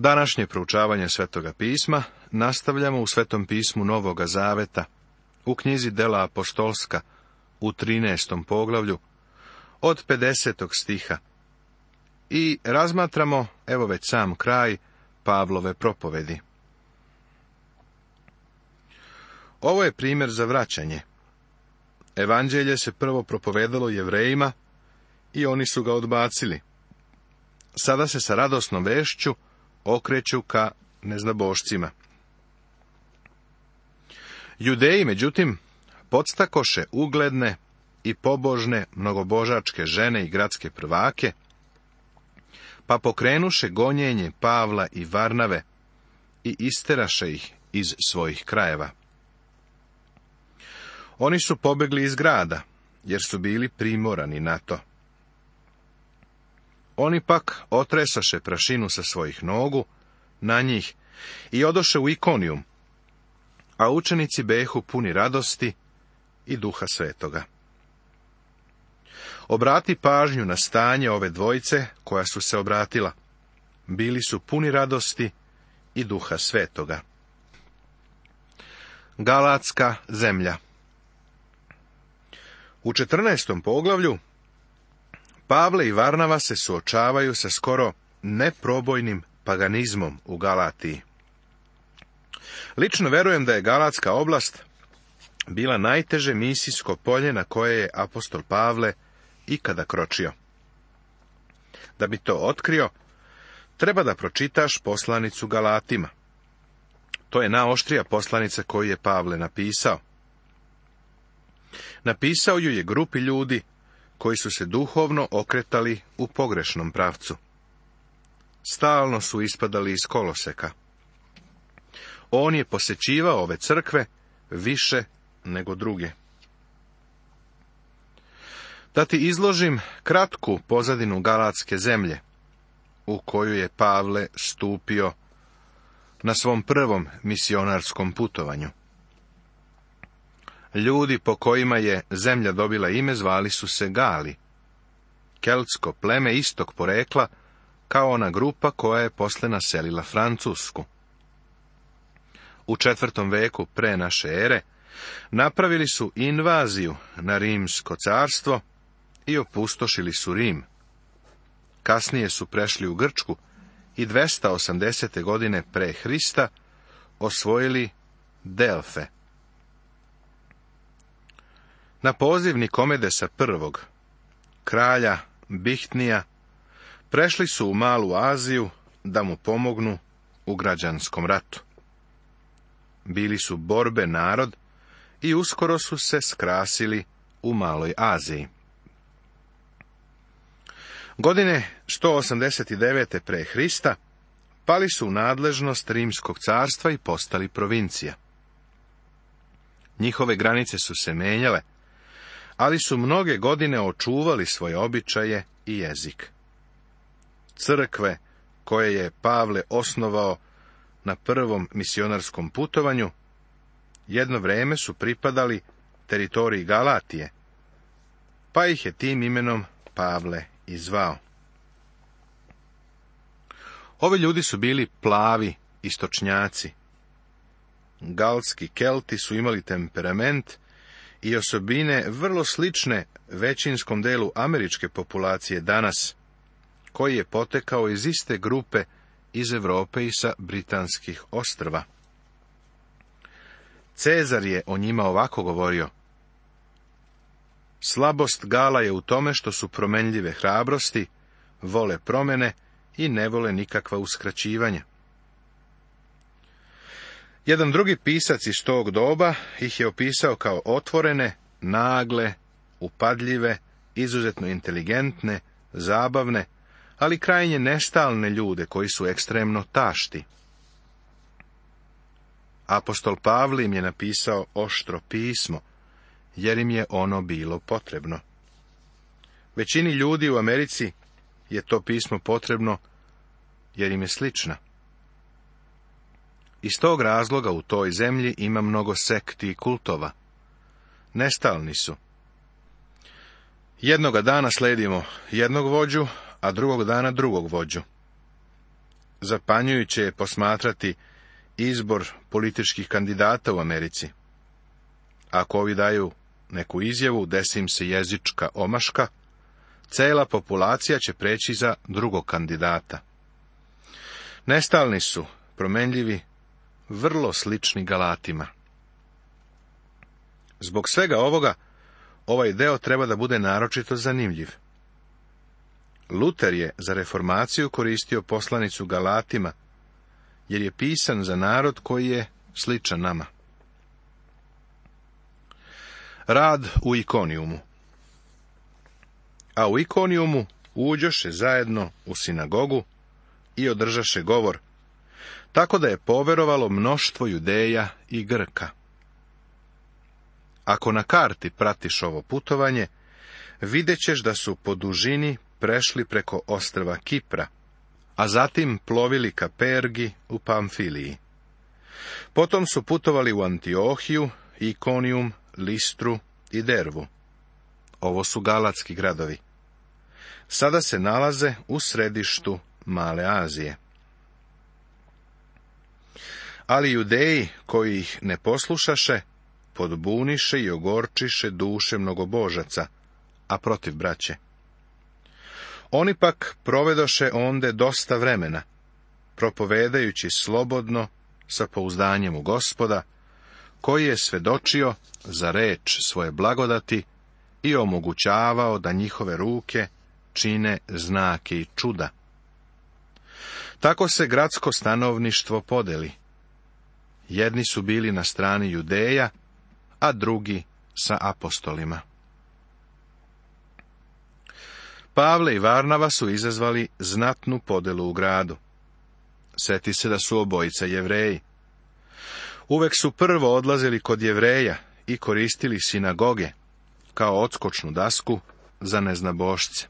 Današnje proučavanje Svetoga pisma nastavljamo u Svetom pismu Novoga Zaveta, u knjizi Dela Apostolska, u 13. poglavlju, od 50. stiha. I razmatramo, evo već sam kraj, Pavlove propovedi. Ovo je primjer za vraćanje. Evanđelje se prvo propovedalo jevrejima i oni su ga odbacili. Sada se sa radosnom vešću okreću ka neznabošcima. Judeji, međutim, podstakoše ugledne i pobožne mnogobožačke žene i gradske prvake, pa pokrenuše gonjenje Pavla i Varnave i isteraše ih iz svojih krajeva. Oni su pobegli iz grada, jer su bili primorani na to. Oni pak otresaše prašinu sa svojih nogu na njih i odoše u ikonijum, a učenici behu puni radosti i duha svetoga. Obrati pažnju na stanje ove dvojce koja su se obratila. Bili su puni radosti i duha svetoga. Galatska zemlja U 14. poglavlju Pavle i Varnava se suočavaju sa skoro neprobojnim paganizmom u Galatiji. Lično verujem da je Galatska oblast bila najteže misijsko polje na koje je apostol Pavle ikada kročio. Da bi to otkrio, treba da pročitaš poslanicu Galatima. To je naoštrija poslanica koju je Pavle napisao. Napisao ju je grupi ljudi koji su se duhovno okretali u pogrešnom pravcu. Stalno su ispadali iz koloseka. On je posećivao ove crkve više nego druge. Da ti izložim kratku pozadinu Galatske zemlje, u koju je Pavle stupio na svom prvom misionarskom putovanju. Ljudi po kojima je zemlja dobila ime zvali su se Gali. Keltsko pleme istog porekla, kao ona grupa koja je posle naselila Francusku. U četvrtom veku pre naše ere napravili su invaziju na Rimsko carstvo i opustošili su Rim. Kasnije su prešli u Grčku i 280. godine pre Hrista osvojili Delfe. Na poziv Nikomedesa prvog, kralja Bihtnija, prešli su u Malu Aziju da mu pomognu u građanskom ratu. Bili su borbe narod i uskoro su se skrasili u Maloj Aziji. Godine 189. pre Hrista pali su u nadležnost Rimskog carstva i postali provincija. Njihove granice su se menjale, ali su mnoge godine očuvali svoje običaje i jezik. Crkve koje je Pavle osnovao na prvom misionarskom putovanju, jedno vrijeme su pripadali teritoriji Galatije, pa ih je tim imenom Pavle izvao. zvao. Ovi ljudi su bili plavi istočnjaci. Galski kelti su imali temperament i osobine vrlo slične većinskom delu američke populacije danas, koji je potekao iz iste grupe iz Europe i sa britanskih ostrva. Cezar je o njima ovako govorio. Slabost gala je u tome što su promenljive hrabrosti, vole promene i ne vole nikakva uskraćivanja. Jedan drugi pisac iz tog doba ih je opisao kao otvorene, nagle, upadljive, izuzetno inteligentne, zabavne, ali krajnje nestalne ljude koji su ekstremno tašti. Apostol Pavli im je napisao oštro pismo, jer im je ono bilo potrebno. Većini ljudi u Americi je to pismo potrebno, jer im je slična. Iz tog razloga u toj zemlji ima mnogo sekti i kultova. Nestalni su. Jednoga dana sledimo jednog vođu, a drugog dana drugog vođu. Zapanjujuće je posmatrati izbor političkih kandidata u Americi. Ako ovi daju neku izjavu, desim se jezička omaška, cela populacija će preći za drugog kandidata. Nestalni su, promenljivi, vrlo slični Galatima. Zbog svega ovoga, ovaj deo treba da bude naročito zanimljiv. Luter je za reformaciju koristio poslanicu Galatima, jer je pisan za narod koji je sličan nama. Rad u ikonijumu A u ikonijumu uđoše zajedno u sinagogu i održaše govor, tako da je poverovalo mnoštvo judeja i grka. Ako na karti pratiš ovo putovanje, vidjet ćeš da su po dužini prešli preko ostrava Kipra, a zatim plovili ka Pergi u Pamfiliji. Potom su putovali u Antiohiju, ikonium, Listru i Dervu. Ovo su galatski gradovi. Sada se nalaze u središtu Male Azije. Ali judeji koji ih ne poslušaše, podbuniše i ogorčiše duše mnogobožaca, a protiv braće. Oni pak provedoše onde dosta vremena, propovedajući slobodno sa pouzdanjem u gospoda, koji je svedočio za reč svoje blagodati i omogućavao da njihove ruke čine znake i čuda. Tako se gradsko stanovništvo podeli, Jedni su bili na strani Judeja, a drugi sa apostolima. Pavle i Varnava su izazvali znatnu podelu u gradu. Sjeti se da su obojica jevreji. Uvek su prvo odlazili kod jevreja i koristili sinagoge kao odskočnu dasku za neznabošce.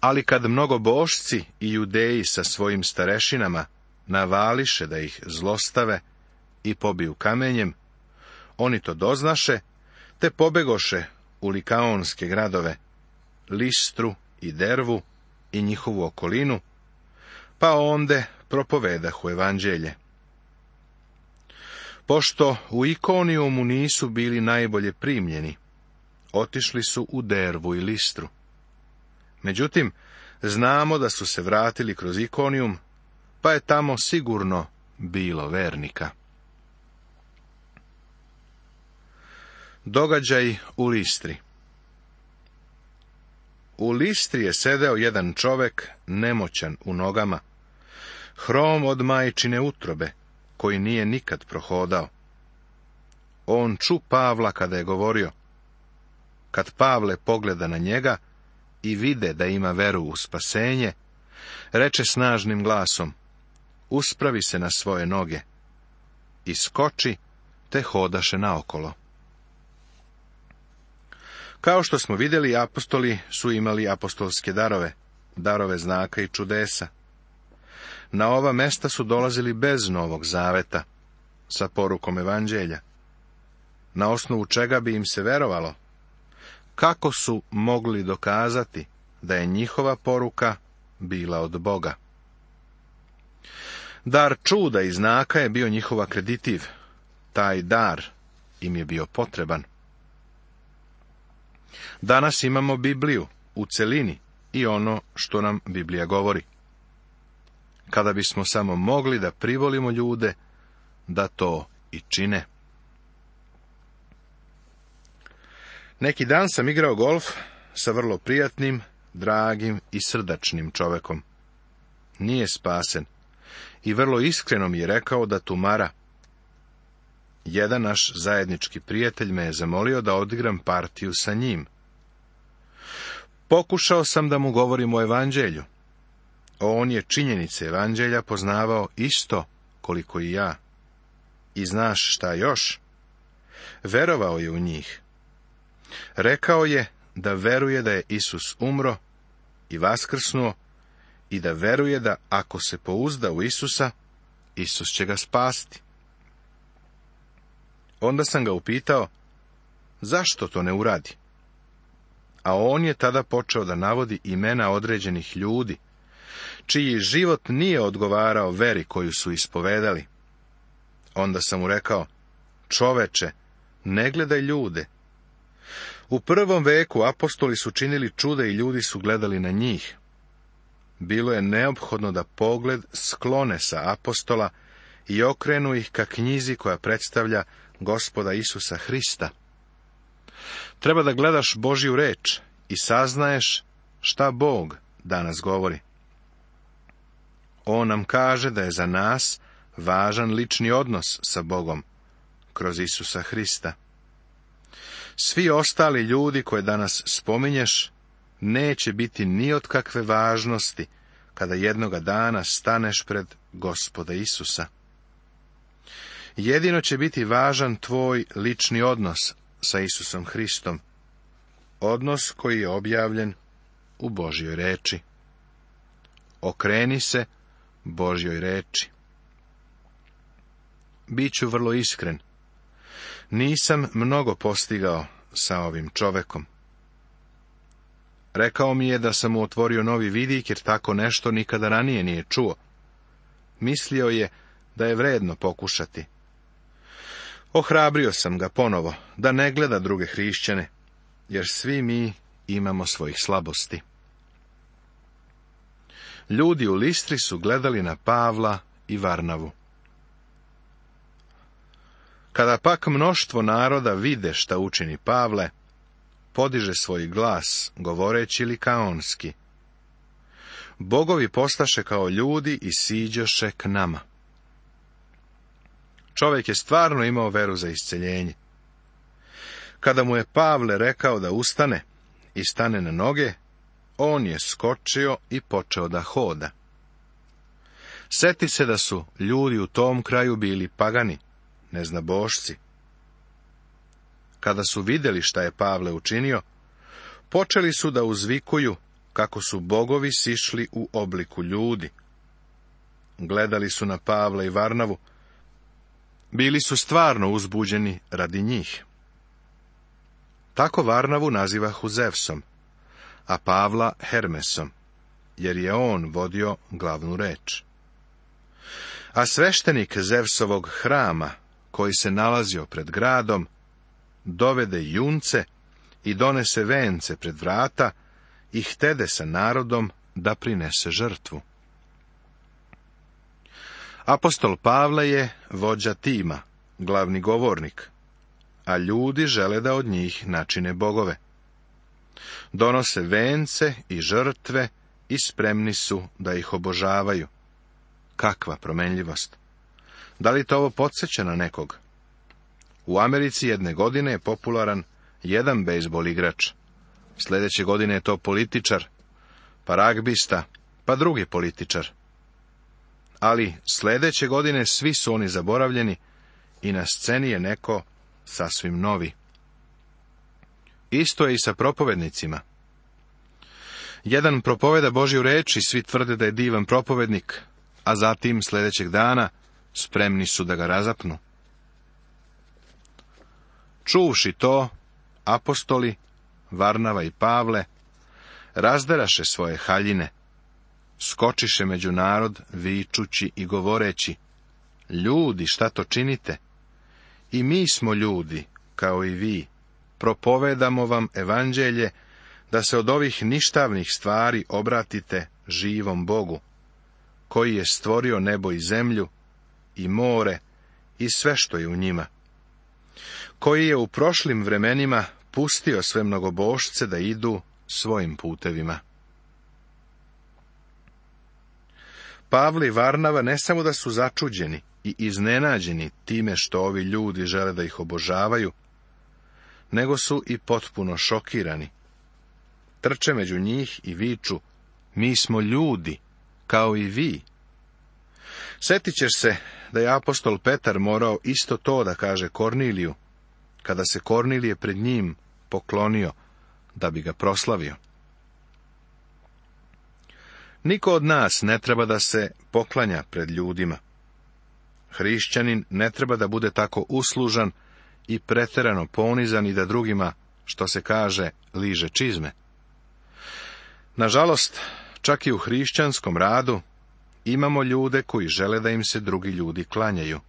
Ali kad mnogo bošci i judeji sa svojim starešinama navališe da ih zlostave i pobiju kamenjem, oni to doznaše, te pobegoše u likaonske gradove, listru i dervu i njihovu okolinu, pa onde propovedahu evanđelje. Pošto u Ikonijumu nisu bili najbolje primljeni, otišli su u dervu i listru. Međutim, znamo da su se vratili kroz Ikonijum pa je tamo sigurno bilo vernika. Događaj u Listri U Listri je sedeo jedan čovek, nemoćan u nogama, hrom od majčine utrobe, koji nije nikad prohodao. On ču Pavla kada je govorio. Kad Pavle pogleda na njega i vide da ima veru u spasenje, reče snažnim glasom, uspravi se na svoje noge. I skoči, te hodaše naokolo. Kao što smo vidjeli, apostoli su imali apostolske darove, darove znaka i čudesa. Na ova mesta su dolazili bez novog zaveta, sa porukom evanđelja. Na osnovu čega bi im se verovalo? Kako su mogli dokazati da je njihova poruka bila od Boga? Dar čuda i znaka je bio njihov kreditiv. Taj dar im je bio potreban. Danas imamo Bibliju u celini i ono što nam Biblija govori. Kada bismo samo mogli da privolimo ljude da to i čine. Neki dan sam igrao golf sa vrlo prijatnim, dragim i srdačnim čovekom. Nije spasen, i vrlo iskreno mi je rekao da tumara. Jedan naš zajednički prijatelj me je zamolio da odigram partiju sa njim. Pokušao sam da mu govorim o evanđelju. On je činjenice evanđelja poznavao isto koliko i ja. I znaš šta još? Verovao je u njih. Rekao je da veruje da je Isus umro i vaskrsnuo i da veruje da ako se pouzda u Isusa, Isus će ga spasti. Onda sam ga upitao, zašto to ne uradi? A on je tada počeo da navodi imena određenih ljudi, čiji život nije odgovarao veri koju su ispovedali. Onda sam mu rekao, čoveče, ne gledaj ljude. U prvom veku apostoli su činili čude i ljudi su gledali na njih bilo je neophodno da pogled sklone sa apostola i okrenu ih ka knjizi koja predstavlja gospoda Isusa Hrista. Treba da gledaš Božju reč i saznaješ šta Bog danas govori. On nam kaže da je za nas važan lični odnos sa Bogom, kroz Isusa Hrista. Svi ostali ljudi koje danas spominješ, neće biti ni od kakve važnosti kada jednoga dana staneš pred gospoda Isusa. Jedino će biti važan tvoj lični odnos sa Isusom Hristom, odnos koji je objavljen u Božjoj reči. Okreni se Božjoj reči. Biću vrlo iskren. Nisam mnogo postigao sa ovim čovekom. Rekao mi je da sam mu otvorio novi vidik, jer tako nešto nikada ranije nije čuo. Mislio je da je vredno pokušati. Ohrabrio sam ga ponovo, da ne gleda druge hrišćane, jer svi mi imamo svojih slabosti. Ljudi u Listri su gledali na Pavla i Varnavu. Kada pak mnoštvo naroda vide šta učini Pavle, podiže svoj glas, govoreći kaonski. Bogovi postaše kao ljudi i siđoše k nama. Čovjek je stvarno imao veru za isceljenje. Kada mu je Pavle rekao da ustane i stane na noge, on je skočio i počeo da hoda. Seti se da su ljudi u tom kraju bili pagani, ne bošci kada su vidjeli šta je Pavle učinio, počeli su da uzvikuju kako su bogovi sišli u obliku ljudi. Gledali su na Pavla i Varnavu, bili su stvarno uzbuđeni radi njih. Tako Varnavu naziva Huzevsom, a Pavla Hermesom, jer je on vodio glavnu reč. A sveštenik Zevsovog hrama, koji se nalazio pred gradom, dovede junce i donese vence pred vrata i htede sa narodom da prinese žrtvu. Apostol Pavle je vođa tima, glavni govornik, a ljudi žele da od njih načine bogove. Donose vence i žrtve i spremni su da ih obožavaju. Kakva promenljivost! Da li to ovo podsjeća na nekog? U Americi jedne godine je popularan jedan bejsbol igrač. Sljedeće godine je to političar, pa ragbista, pa drugi političar. Ali sljedeće godine svi su oni zaboravljeni i na sceni je neko sasvim novi. Isto je i sa propovednicima. Jedan propoveda Božju reč i svi tvrde da je divan propovednik, a zatim sljedećeg dana spremni su da ga razapnu. Čuvši to, apostoli, Varnava i Pavle, razderaše svoje haljine, skočiše među narod, vičući i govoreći, ljudi, šta to činite? I mi smo ljudi, kao i vi, propovedamo vam evanđelje, da se od ovih ništavnih stvari obratite živom Bogu, koji je stvorio nebo i zemlju, i more, i sve što je u njima koji je u prošlim vremenima pustio sve mnogobošce da idu svojim putevima. Pavli i Varnava ne samo da su začuđeni i iznenađeni time što ovi ljudi žele da ih obožavaju, nego su i potpuno šokirani. Trče među njih i viču, mi smo ljudi, kao i vi. Sjetit se da je apostol Petar morao isto to da kaže Korniliju, kada se Kornilije pred njim poklonio da bi ga proslavio. Niko od nas ne treba da se poklanja pred ljudima. Hrišćanin ne treba da bude tako uslužan i preterano ponizan i da drugima, što se kaže, liže čizme. Nažalost, čak i u hrišćanskom radu imamo ljude koji žele da im se drugi ljudi klanjaju.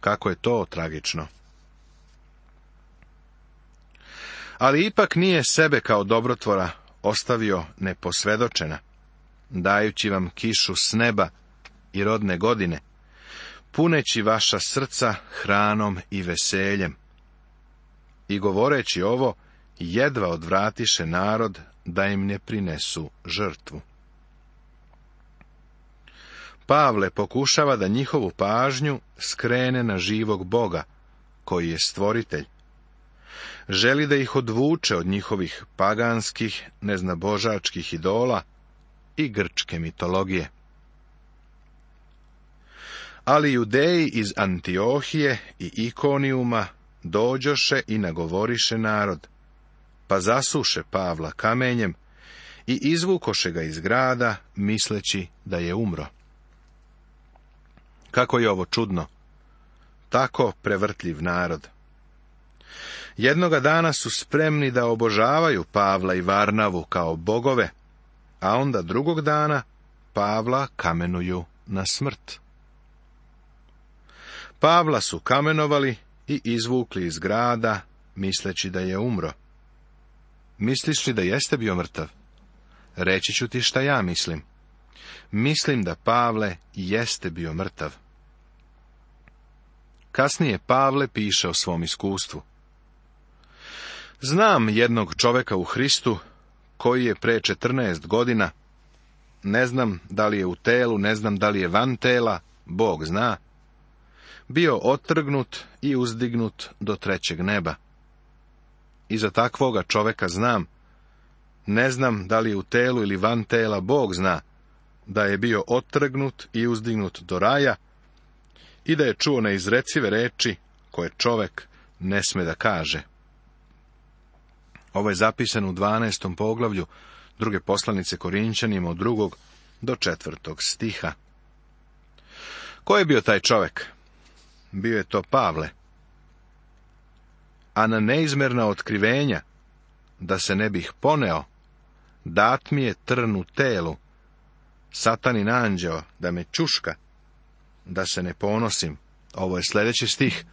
Kako je to tragično? ali ipak nije sebe kao dobrotvora ostavio neposvedočena, dajući vam kišu s neba i rodne godine, puneći vaša srca hranom i veseljem. I govoreći ovo, jedva odvratiše narod da im ne prinesu žrtvu. Pavle pokušava da njihovu pažnju skrene na živog Boga, koji je stvoritelj, Želi da ih odvuče od njihovih paganskih, neznabožačkih idola i grčke mitologije. Ali judeji iz Antiohije i Ikonijuma dođoše i nagovoriše narod, pa zasuše Pavla kamenjem i izvukoše ga iz grada, misleći da je umro. Kako je ovo čudno? Tako prevrtljiv narod. Jednoga dana su spremni da obožavaju Pavla i Varnavu kao bogove, a onda drugog dana Pavla kamenuju na smrt. Pavla su kamenovali i izvukli iz grada, misleći da je umro. Misliš li da jeste bio mrtav? Reći ću ti šta ja mislim. Mislim da Pavle jeste bio mrtav. Kasnije Pavle piše o svom iskustvu. Znam jednog čoveka u Hristu koji je pre 14 godina, ne znam da li je u telu, ne znam da li je van tela, Bog zna, bio otrgnut i uzdignut do trećeg neba. I za takvoga čoveka znam, ne znam da li je u telu ili van tela, Bog zna, da je bio otrgnut i uzdignut do raja i da je čuo neizrecive reči koje čovek ne sme da kaže. Ovo je zapisano u 12. poglavlju druge poslanice Korinčanima od drugog do četvrtog stiha. Ko je bio taj čovjek? Bio je to Pavle. A na neizmerna otkrivenja, da se ne bih poneo, dat mi je trnu telu, satani anđeo, da me čuška, da se ne ponosim. Ovo je sljedeći stih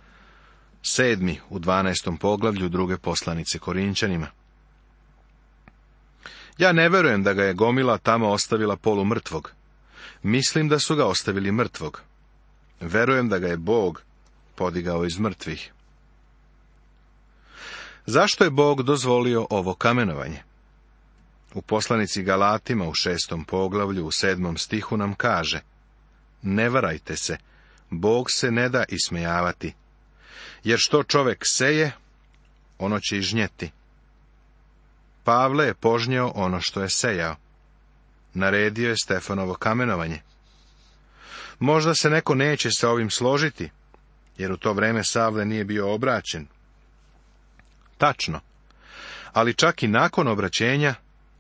sedmi u 12. poglavlju druge poslanice Korinčanima. Ja ne verujem da ga je gomila tamo ostavila polu mrtvog. Mislim da su ga ostavili mrtvog. Verujem da ga je Bog podigao iz mrtvih. Zašto je Bog dozvolio ovo kamenovanje? U poslanici Galatima u šestom poglavlju u sedmom stihu nam kaže Ne varajte se, Bog se ne da ismejavati, jer što čovek seje, ono će i žnjeti. Pavle je požnjeo ono što je sejao. Naredio je Stefanovo kamenovanje. Možda se neko neće sa ovim složiti, jer u to vreme Savle nije bio obraćen. Tačno, ali čak i nakon obraćenja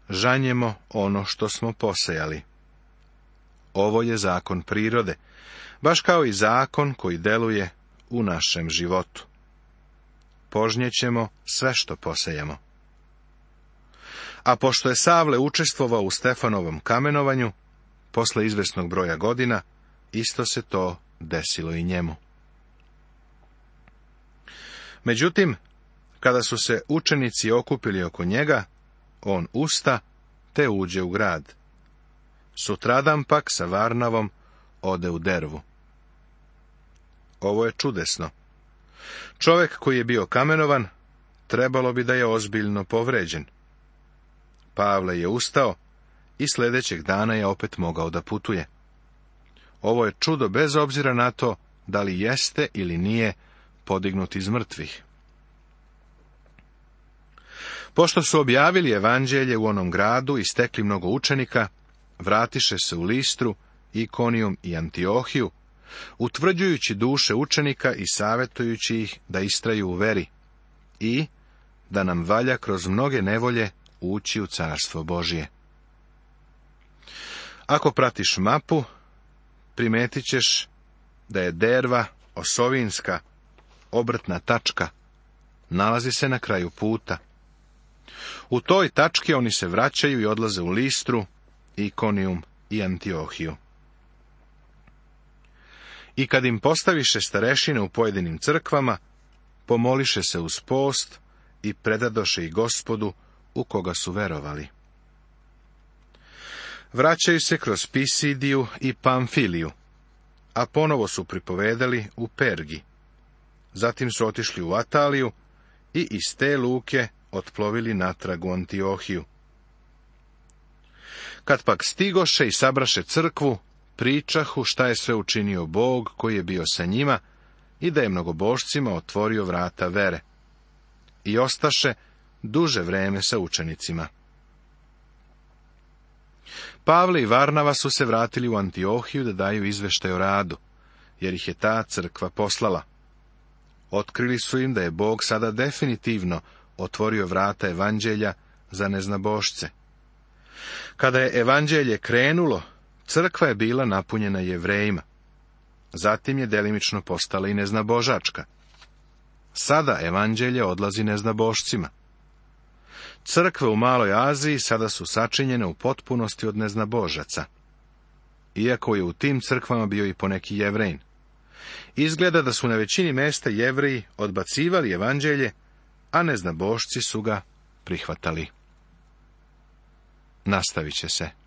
žanjemo ono što smo posejali. Ovo je zakon prirode, baš kao i zakon koji deluje u našem životu. Požnjećemo sve što posejemo. A pošto je Savle učestvovao u Stefanovom kamenovanju, posle izvesnog broja godina, isto se to desilo i njemu. Međutim, kada su se učenici okupili oko njega, on usta, te uđe u grad. Sutradan pak sa Varnavom ode u dervu. Ovo je čudesno. Čovjek koji je bio kamenovan, trebalo bi da je ozbiljno povređen. Pavle je ustao i sljedećeg dana je opet mogao da putuje. Ovo je čudo bez obzira na to da li jeste ili nije podignut iz mrtvih. Pošto su objavili evanđelje u onom gradu i stekli mnogo učenika, vratiše se u Listru, Ikonijum i Antiohiju, utvrđujući duše učenika i savjetujući ih da istraju u veri i da nam valja kroz mnoge nevolje ući u carstvo Božije. Ako pratiš mapu, primetit ćeš da je derva osovinska obrtna tačka nalazi se na kraju puta. U toj tački oni se vraćaju i odlaze u Listru, ikonium i Antiohiju. I kad im postaviše starešine u pojedinim crkvama, pomoliše se uz post i predadoše i gospodu u koga su verovali. Vraćaju se kroz Pisidiju i Pamfiliju, a ponovo su pripovedali u Pergi. Zatim su otišli u Ataliju i iz te luke otplovili natrag u Antiohiju. Kad pak stigoše i sabraše crkvu, pričahu šta je sve učinio Bog koji je bio sa njima i da je mnogobošcima otvorio vrata vere. I ostaše duže vreme sa učenicima. Pavle i Varnava su se vratili u Antiohiju da daju izveštaj o radu, jer ih je ta crkva poslala. Otkrili su im da je Bog sada definitivno otvorio vrata evanđelja za neznabošce. Kada je evanđelje krenulo, Crkva je bila napunjena jevrejima. Zatim je delimično postala i neznabožačka. Sada evanđelje odlazi neznabošcima. Crkve u Maloj Aziji sada su sačinjene u potpunosti od neznabožaca. Iako je u tim crkvama bio i poneki jevrejn. Izgleda da su na većini mesta jevreji odbacivali evanđelje, a neznabošci su ga prihvatali. Nastavit će se.